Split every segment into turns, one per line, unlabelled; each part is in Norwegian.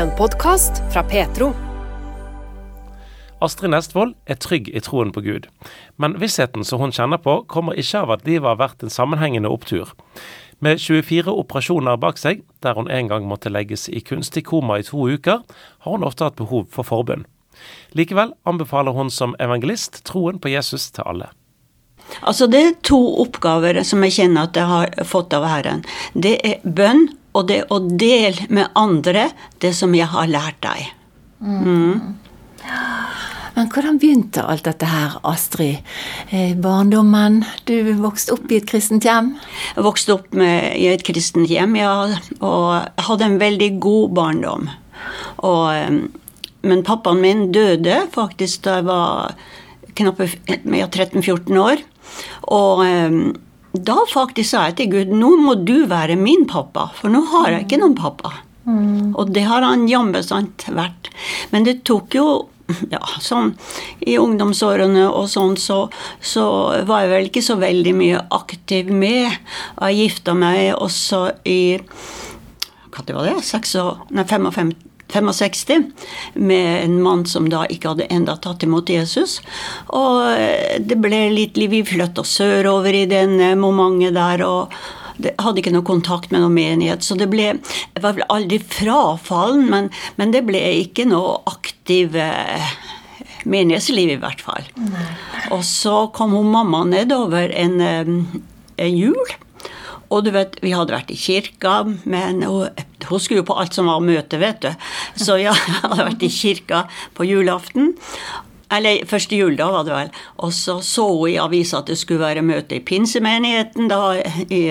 En podkast fra Petro.
Astrid Nestvold er trygg i troen på Gud, men vissheten som hun kjenner på, kommer ikke av at livet har vært en sammenhengende opptur. Med 24 operasjoner bak seg, der hun en gang måtte legges i kunstig koma i to uker, har hun ofte hatt behov for forbønn. Likevel anbefaler hun som evangelist troen på Jesus til alle.
Altså Det er to oppgaver som jeg kjenner at jeg har fått av Herren. Det er bønn, og det å dele med andre det som jeg har lært deg. Mm.
Men hvordan begynte alt dette her, Astrid? Eh, barndommen, du vokste opp i et kristent hjem?
Jeg vokste opp med, i et kristent hjem, ja, og hadde en veldig god barndom. Og, eh, men pappaen min døde faktisk da jeg var knappe 13-14 år. Og eh, da faktisk sa jeg til Gud nå må du være min pappa, for nå har jeg ikke noen pappa. Mm. Og det har han jammen sant vært. Men det tok jo ja, sånn i ungdomsårene og sånn, så, så, var jeg vel ikke så veldig mye aktiv med. Jeg gifta meg også i Hva var det? 6, nei, 55, 65 med en mann som da ikke hadde enda tatt imot Jesus. Og det ble litt liv. Vi flytta sørover i den momentet der. og hadde ikke noe kontakt med noen menighet, så det ble Jeg var vel aldri frafallen, men, men det ble ikke noe aktiv eh, menighetsliv, i hvert fall. Nei. Og så kom hun mamma nedover en, eh, en jul. Og du vet, vi hadde vært i kirka, men hun, hun skulle jo på alt som var møte, vet du. Så ja, jeg hadde vært i kirka på julaften. Eller første juledag, var det vel. Og så så hun i avisa at det skulle være møte i pinsemenigheten da, i,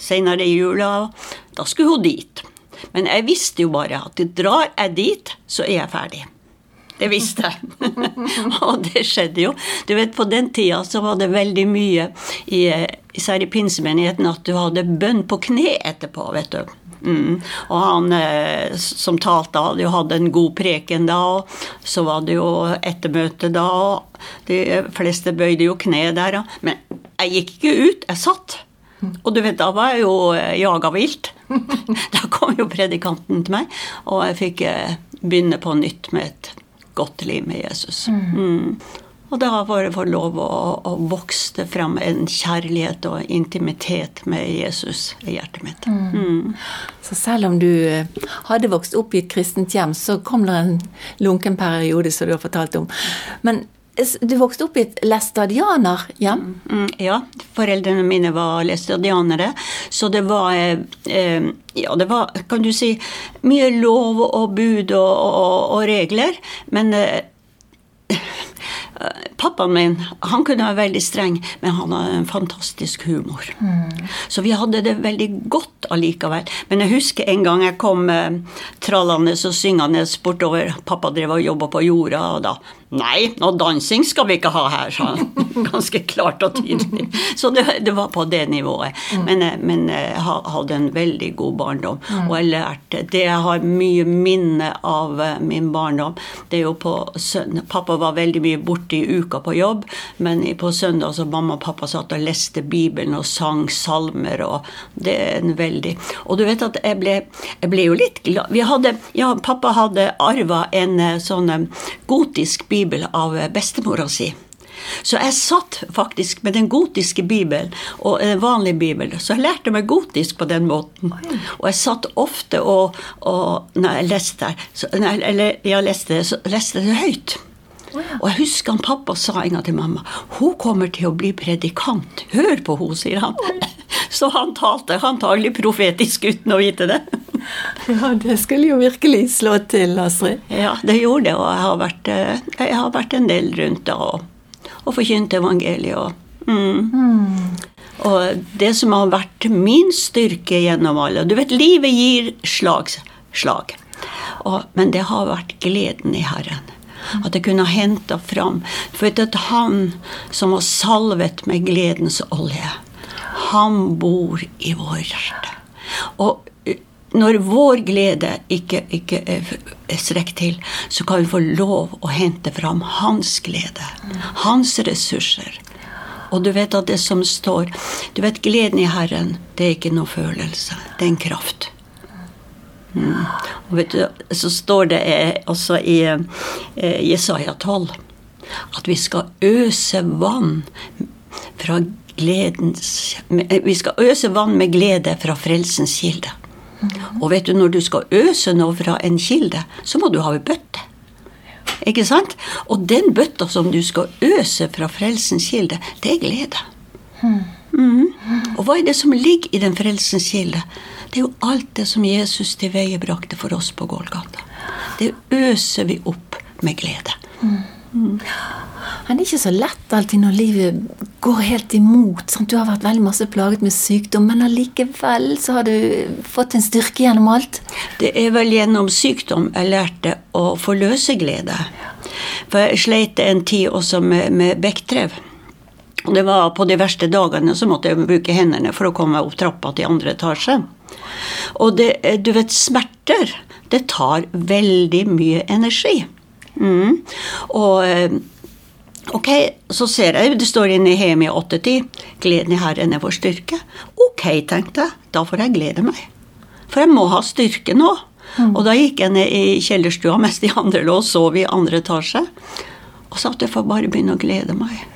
senere i jula. Da skulle hun dit. Men jeg visste jo bare at drar jeg dit, så er jeg ferdig. Det visste jeg. og det skjedde jo. Du vet, På den tida så var det veldig mye, i, især i pinsemenigheten, at du hadde bønn på kne etterpå. vet du. Mm. Og han eh, som talte, hadde jo hatt en god preken da, og så var det jo ettermøte da, og de fleste bøyde jo kne der. Men jeg gikk ikke ut, jeg satt. Og du vet, da var jeg jo eh, jaga vilt. da kom jo predikanten til meg, og jeg fikk eh, begynne på nytt med et godt liv med Jesus. Mm. Og det har det for lov å, å vokse frem en kjærlighet og intimitet med Jesus i hjertet mitt. Mm.
Mm. Så selv om du eh, hadde vokst opp i et kristent hjem, så kom det en lunken periode, som du har fortalt om. Men du vokste opp i et læstadianerhjem?
Mm, ja, foreldrene mine var læstadianere. Så det var eh, eh, Ja, det var, kan du si, mye lov og bud og, og, og regler. Men eh, Pappaen min han kunne være veldig streng, men han hadde en fantastisk humor. Mm. Så vi hadde det veldig godt allikevel. Men jeg husker en gang jeg kom eh, trallende og syngende bortover. Pappa drev og jobba på jorda, og da Nei, noe dansing skal vi ikke ha her, sa han. Ganske klart og tydelig. Så det, det var på det nivået. Mm. Men, eh, men, eh, jeg hadde en veldig god barndom. Mm. Og jeg lærte Det jeg har mye minne av eh, min barndom, det er jo på søndag Pappa var veldig mye borte i uka på jobb, men på søndag så mamma og pappa satt og leste Bibelen og sang salmer, og det er en veldig Og du vet at jeg ble, jeg ble jo litt glad Vi hadde Ja, pappa hadde arva en sånn gotisk bibel bibel av bestemora si. Så jeg satt faktisk med den gotiske bibelen og den vanlige bibelen. Så jeg lærte meg gotisk på den måten. Og jeg satt ofte og, og når jeg leste, så, eller jeg leste, så leste det høyt. Og jeg husker han pappa sa en gang til mamma hun kommer til å bli predikant. Hør på henne, sier han. Så han talte antagelig profetisk uten å vite det.
Ja, det skulle jo virkelig slå til, Astrid.
Ja, det gjorde det. Og jeg har vært, eh, jeg har vært en del rundt da og, og forkynt evangeliet. Og, mm. Mm. og det som har vært min styrke gjennom alle Du vet, livet gir slag. slag. Og, men det har vært gleden i Herren. At jeg kunne hente fram. For at han som var salvet med gledens olje, han bor i vår hjerte. Og når vår glede ikke, ikke strekt til, så kan vi få lov å hente fram hans glede. Hans ressurser. Og du vet at det som står Du vet, gleden i Herren, det er ikke noe følelse. Det er en kraft. Mm. Og vet du, så står det eh, også i eh, Jesaja 12 at vi skal øse vann fra gledens Vi skal øse vann med glede fra frelsens kilde. Og vet du, når du skal øse noe fra en kilde, så må du ha ei bøtte. Ikke sant? Og den bøtta som du skal øse fra frelsens kilde, det er glede. Mm. Og hva er det som ligger i den frelsens kilde? Det er jo alt det som Jesus til veie brakte for oss på Gålgata. Det øser vi opp med glede.
Mm. Men det er ikke så lett alltid når livet går helt imot. Sant? Du har vært veldig masse plaget med sykdom, men allikevel så har du fått en styrke gjennom alt.
Det er vel gjennom sykdom jeg lærte å få glede. For jeg sleit en tid også med, med bekktrev. Det var på de verste dagene så måtte jeg bruke hendene for å komme opp trappa til andre etasje. Og det, du vet, smerter, det tar veldig mye energi. Mm. Og ok, så ser jeg det står inne i Hemia 8.10 gleden i Herren er vår styrke. Ok, tenkte jeg, da får jeg glede meg. For jeg må ha styrke nå. Mm. Og da gikk jeg ned i kjellerstua mens de andre lå og sov i andre etasje. Og sa at jeg får bare begynne å glede meg.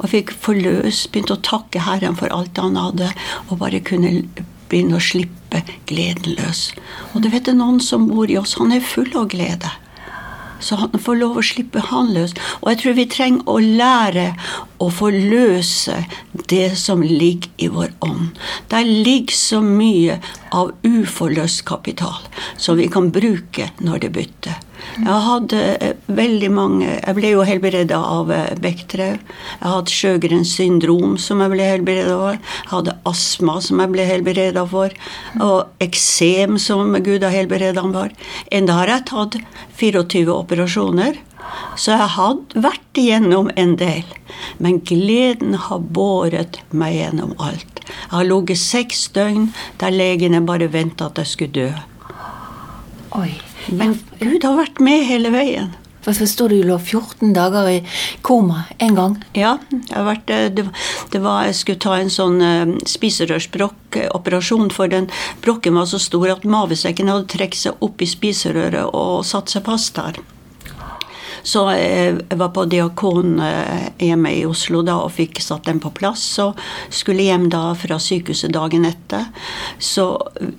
Og fikk forløs, begynte å takke Herren for alt han hadde, og bare kunne begynne å slippe gleden løs. Og du vet det er noen som bor i oss, han er full av glede. Så han får lov å slippe han løs. Og jeg tror vi trenger å lære å forløse det som ligger i vår ånd. Der ligger så mye av uforløst kapital som vi kan bruke når det bytter. Jeg hadde eh, veldig mange Jeg ble jo helbreda av eh. Jeg hadde Sjøgrens syndrom, som jeg ble helbreda av. Jeg hadde astma, som jeg ble helbreda for. Og eksem, som Gud har helbreda meg for. Enda har jeg tatt 24 operasjoner. Så jeg hadde vært igjennom en del. Men gleden har båret meg gjennom alt. Jeg har ligget seks døgn der legene bare venta at jeg skulle dø.
Oi.
Men Gud har vært med hele veien.
For så stod du lå 14 dager i koma en gang.
Ja, jeg, vært, eh, det, det var, jeg skulle ta en sånn spiserørsbrokkoperasjon, for den brokken var så stor at mavesekken hadde trukket seg opp i spiserøret og satt seg fast der. Så jeg var på Diakon eh, hjemme i Oslo da og fikk satt den på plass. Og skulle hjem da fra sykehuset dagen etter. Så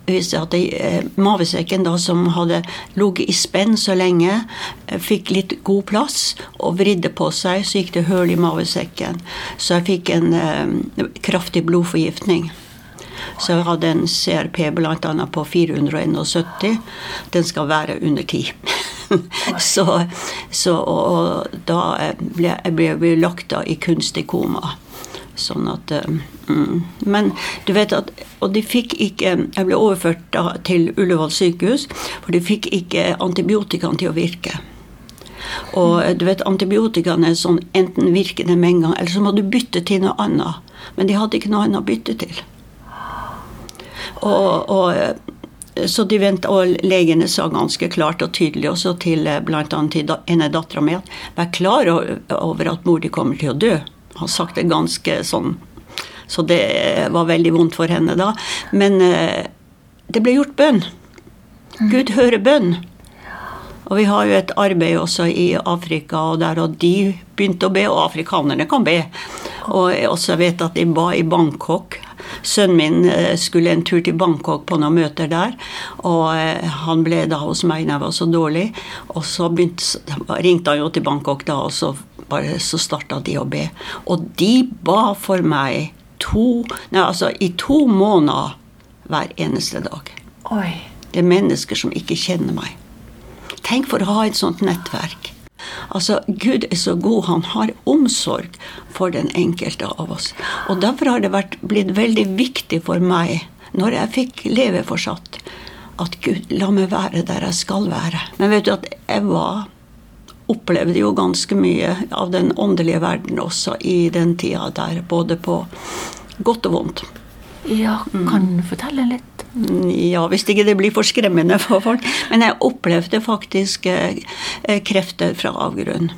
viste jeg at eh, mavesekken da som hadde ligget i spenn så lenge, eh, fikk litt god plass og vridde på seg. Så gikk det hull i mavesekken. Så jeg fikk en eh, kraftig blodforgiftning. Så jeg hadde en CRP bl.a. på 471. Den skal være under 10. så, så og, da ble jeg ble lagt da i kunstig koma. Sånn at mm. Men du vet at Og de fikk ikke Jeg ble overført da til Ullevål sykehus, for de fikk ikke antibiotikaen til å virke. Og du vet, Antibiotikaen er sånn enten virker det med en gang, eller så må du bytte til noe annet. Men de hadde ikke noe annet å bytte til. Og, og så de vent, og legene sa ganske klart og tydelig også til eh, bl.a. til ene dattera mi at vær klar over at mor di kommer til å dø. Han sagt det ganske sånn. Så det var veldig vondt for henne da. Men eh, det ble gjort bønn. Gud hører bønn. Og vi har jo et arbeid også i Afrika, og der og de begynte å be, og afrikanerne kan be. Og jeg også vet at de ba i Bangkok Sønnen min eh, skulle en tur til Bangkok på noen møter der. Og eh, han ble da hos meg når jeg var så dårlig. Og så begynte, ringte han jo til Bangkok da, og så, bare, så starta de å be. Og de ba for meg to, nei, altså, i to måneder hver eneste dag.
Oi.
Det er mennesker som ikke kjenner meg. Tenk for å ha et sånt nettverk. Altså, Gud er så god. Han har omsorg for den enkelte av oss. Og derfor har det vært, blitt veldig viktig for meg, når jeg fikk leve fortsatt, at Gud la meg være der jeg skal være. Men vet du at jeg var opplevde jo ganske mye av den åndelige verden også i den tida der, både på godt og vondt.
Ja, kan du fortelle litt?
Ja, hvis ikke det blir for skremmende for folk. Men jeg opplevde faktisk eh, krefter fra avgrunnen.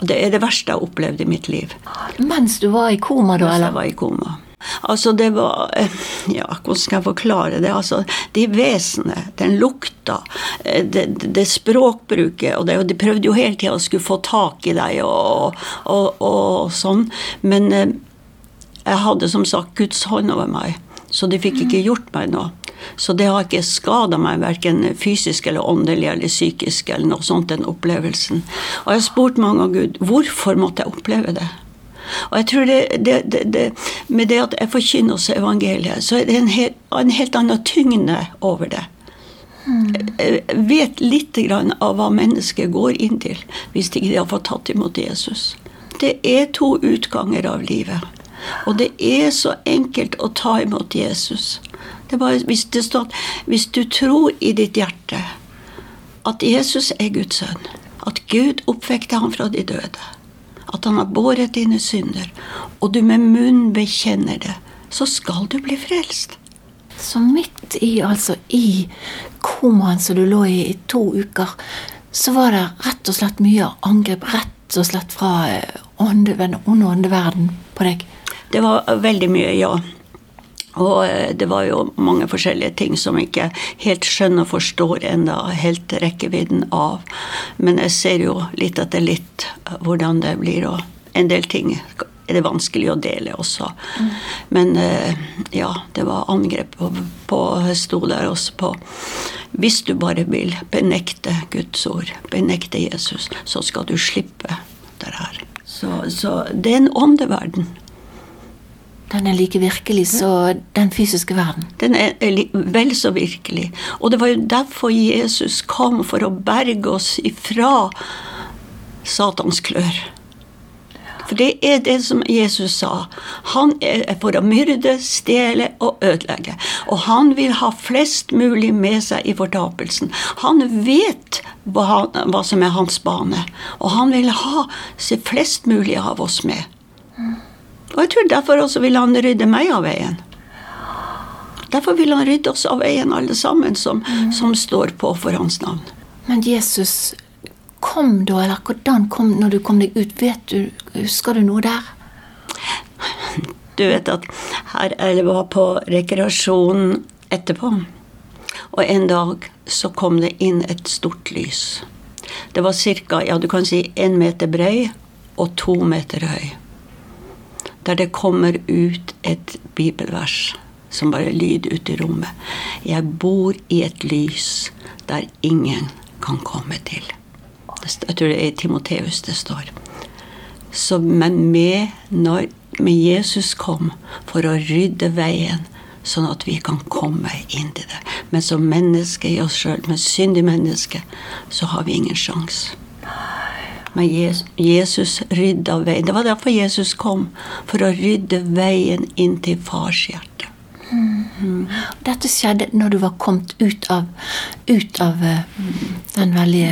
Og det er det verste jeg har opplevd i mitt liv.
Mens du var i koma, da?
Mens jeg var i koma. Altså, det var eh, Ja, hvordan skal jeg forklare det? Altså, de vesenene, den lukta, eh, det, det språkbruket og det, De prøvde jo hele tida å skulle få tak i deg og, og, og sånn. Men eh, jeg hadde som sagt Guds hånd over meg, så de fikk ikke gjort meg noe. Så det har ikke skada meg verken fysisk eller åndelig eller psykisk eller noe sånt, den opplevelsen. Og jeg har spurt mange av Gud hvorfor måtte jeg oppleve det? Og jeg tror det, det, det, Med det at jeg forkynner oss evangeliet, så er det en helt, en helt annen tyngde over det. Jeg vet litt av hva mennesket går inn til hvis de ikke har fått tatt imot Jesus. Det er to utganger av livet. Og det er så enkelt å ta imot Jesus. Det bare, hvis det står hvis du tror i ditt hjerte at Jesus er Guds sønn, at Gud oppvekte ham fra de døde, at han har båret dine synder, og du med munn bekjenner det, så skal du bli frelst.
Så midt i, altså i komaen som du lå i i to uker, så var det rett og slett mye angrep rett og slett fra eh, ånde, den onde åndeverden på deg?
Det var veldig mye, ja. Og eh, det var jo mange forskjellige ting som jeg ikke helt skjønner og forstår enda helt rekkevidden av. Men jeg ser jo litt etter litt hvordan det blir, og en del ting er det vanskelig å dele også. Mm. Men eh, ja, det var angrep på, på sto der også på Hvis du bare vil benekte Guds ord, benekte Jesus, så skal du slippe det her. Så, så det er en åndeverden.
Den er like virkelig som den fysiske verden.
Den er vel så virkelig. Og det var jo derfor Jesus kom, for å berge oss ifra Satans klør. For det er det som Jesus sa. Han er for å myrde, stjele og ødelegge. Og han vil ha flest mulig med seg i fortapelsen. Han vet hva, hva som er hans bane, og han vil ha flest mulig av oss med. Og jeg tror derfor også vil han rydde meg av veien. Derfor vil han rydde oss av veien, alle sammen som, mm. som står på for hans navn.
Men Jesus kom da, eller hvordan kom når du kom deg ut? Vet du, Husker du noe der?
Du vet at her jeg var på rekreasjon etterpå. Og en dag så kom det inn et stort lys. Det var ca. Ja, du kan si én meter brei og to meter høy der det kommer ut et bibelvers som bare lyd ut i rommet. Jeg bor i et lys der ingen kan komme til. Jeg tror det er i Timoteus det står. Så, men med, når, med Jesus kom for å rydde veien, sånn at vi kan komme inn til det. Men som menneske i oss sjøl, med syndig menneske, så har vi ingen sjanse. Men Jesus rydda veien. Det var derfor Jesus kom. For å rydde veien inn til fars hjerte.
Mm. Dette skjedde når du var kommet ut av, ut av uh, den veldig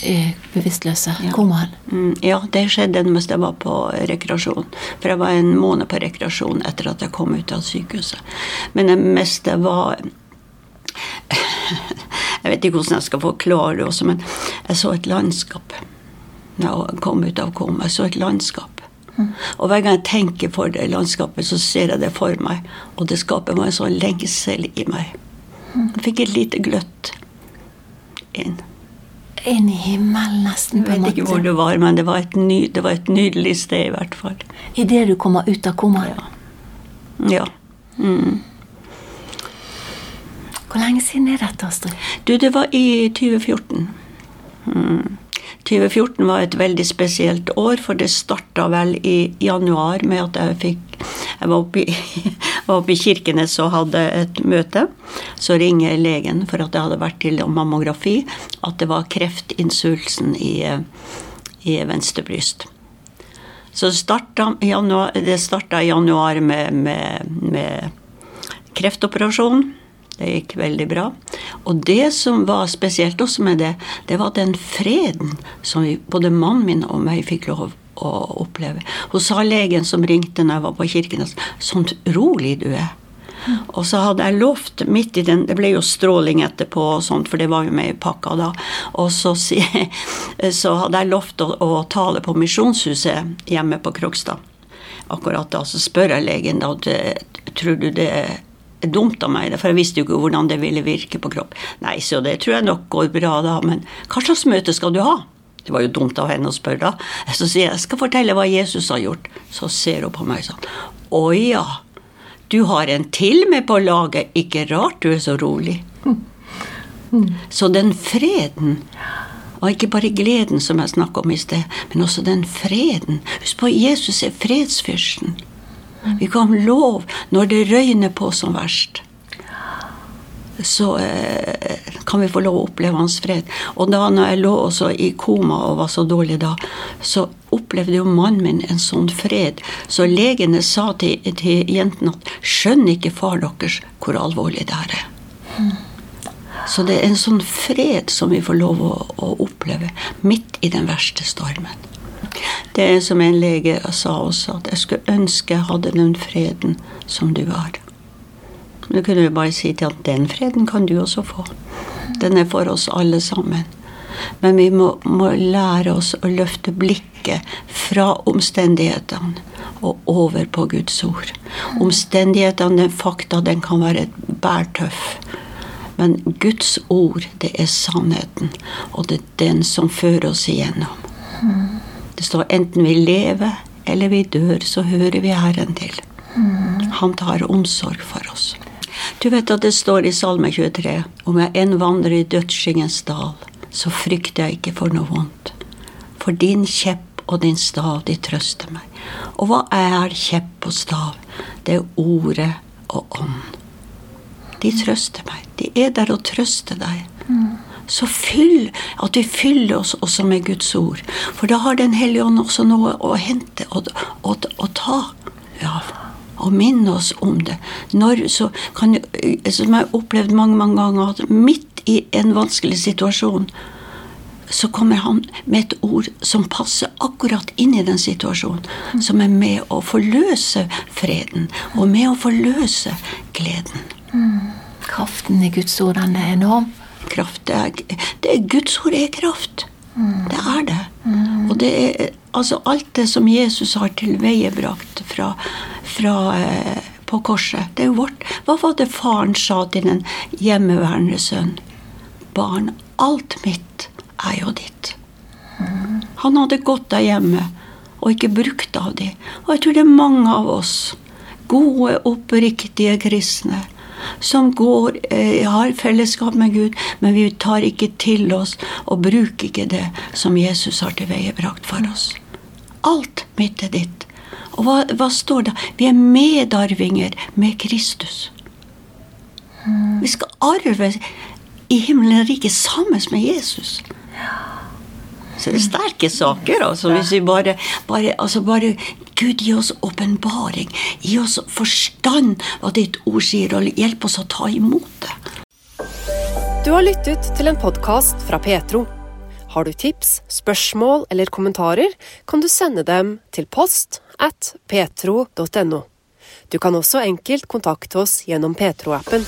uh, bevisstløse ja. komaen?
Mm, ja, det skjedde mens jeg var på rekreasjon. For jeg var en måned på rekreasjon etter at jeg kom ut av sykehuset. Men det meste var Jeg vet ikke hvordan jeg skal forklare det også, men jeg så et landskap da jeg kom ut av koma. Jeg så et landskap. Mm. Og hver gang jeg tenker for det landskapet, så ser jeg det for meg. Og det skaper meg en sånn lengsel i meg. Mm. Jeg fikk et lite gløtt inn.
Inn i himmelen, nesten.
Jeg vet ikke hvor det var, men det var, ny, det var et, nydelig sted, i hvert fall.
Idet du kommer ut av koma?
Ja. ja. Mm.
Hvor lenge siden er dette, Astrid?
Du, det var i 2014. Mm. 2014 var et veldig spesielt år, for det starta vel i januar med at jeg fikk Jeg var oppe i, var oppe i Kirkenes og hadde et møte. Så ringer legen for at jeg hadde vært til mammografi, at det var kreftinsulsen i, i venstre bryst. Så starta, januar, det starta i januar med, med, med kreftoperasjon. Det gikk veldig bra. Og det som var spesielt også med det, det var den freden som vi, både mannen min og meg fikk lov å oppleve. Hun sa legen som ringte når jeg var på Kirkenes, sånn rolig du er. Og så hadde jeg lovt midt i den Det ble jo stråling etterpå, og sånt, for det var jo med i pakka da. Og så, så hadde jeg lovt å, å tale på Misjonshuset hjemme på Krokstad. akkurat da så spør jeg legen da tror du det dumt av meg, for jeg visste jo ikke hvordan det ville virke på kropp. Nei, så det tror jeg nok går bra, da, men hva slags møte skal du ha? Det var jo dumt av henne å spørre, da. Så sier jeg jeg skal fortelle hva Jesus har gjort. Så ser hun på meg sånn. Å ja, du har en til med på laget. Ikke rart du er så rolig. Så den freden og ikke bare gleden som jeg snakka om i sted, men også den freden. Husk på, Jesus er fredsfyrsten. Vi kan lov når det røyner på som verst. Så eh, kan vi få lov å oppleve hans fred. Og da når jeg lå også i koma og var så dårlig da, så opplevde jo mannen min en sånn fred. Så legene sa til, til jentene at skjønner ikke far deres hvor alvorlig det er. Så det er en sånn fred som vi får lov å, å oppleve midt i den verste stormen. Det er som en lege sa også, at jeg skulle ønske jeg hadde den freden som du har. Du kunne jo bare si til at den freden kan du også få. Den er for oss alle sammen. Men vi må, må lære oss å løfte blikket fra omstendighetene og over på Guds ord. Omstendighetene, den fakta, den kan være bærtøff. Men Guds ord, det er sannheten, og det er den som fører oss igjennom. Det står enten vi lever eller vi dør, så hører vi Herren til. Han tar omsorg for oss. Du vet at det står i Salme 23 om jeg enn vandrer i dødsskyggens dal, så frykter jeg ikke for noe vondt. For din kjepp og din stav, de trøster meg. Og hva er kjepp og stav? Det er ordet og ånd. De trøster meg. De er der og trøster deg. Så fyll, at vi fyller oss også med Guds ord. For da har Den hellige ånd også noe å hente og, og, og ta. Ja, og minne oss om det. Når, så kan, som jeg har opplevd mange mange ganger, at midt i en vanskelig situasjon, så kommer han med et ord som passer akkurat inn i den situasjonen. Som er med å forløse freden, og med å forløse gleden.
Kraften i Guds ord, den er enorm.
Kraft, det er, det er Guds ord er kraft. Det er det. Og det er altså alt det som Jesus har tilveiebrakt fra, fra eh, på korset. Det er jo vårt. Hva var det faren sa til den hjemmeværende sønn? Barn, alt mitt er jo ditt. Han hadde gått der hjemme og ikke brukt av de. Og jeg tror det er mange av oss, gode, oppriktige kristne, som går, eh, har fellesskap med Gud, men vi tar ikke til oss og bruker ikke det som Jesus har til veie brakt for oss. Alt mitt er ditt. Og hva, hva står det? Vi er medarvinger med Kristus. Vi skal arve i himmelen riket sammen med Jesus. Er sterke saker. altså Hvis vi bare, bare, altså bare Gud, gi oss åpenbaring. Gi oss forstand hva ditt ord sier, og hjelp oss å ta imot det.
Du har lyttet til en podkast fra Petro. Har du tips, spørsmål eller kommentarer, kan du sende dem til post at petro.no. Du kan også enkelt kontakte oss gjennom Petro-appen.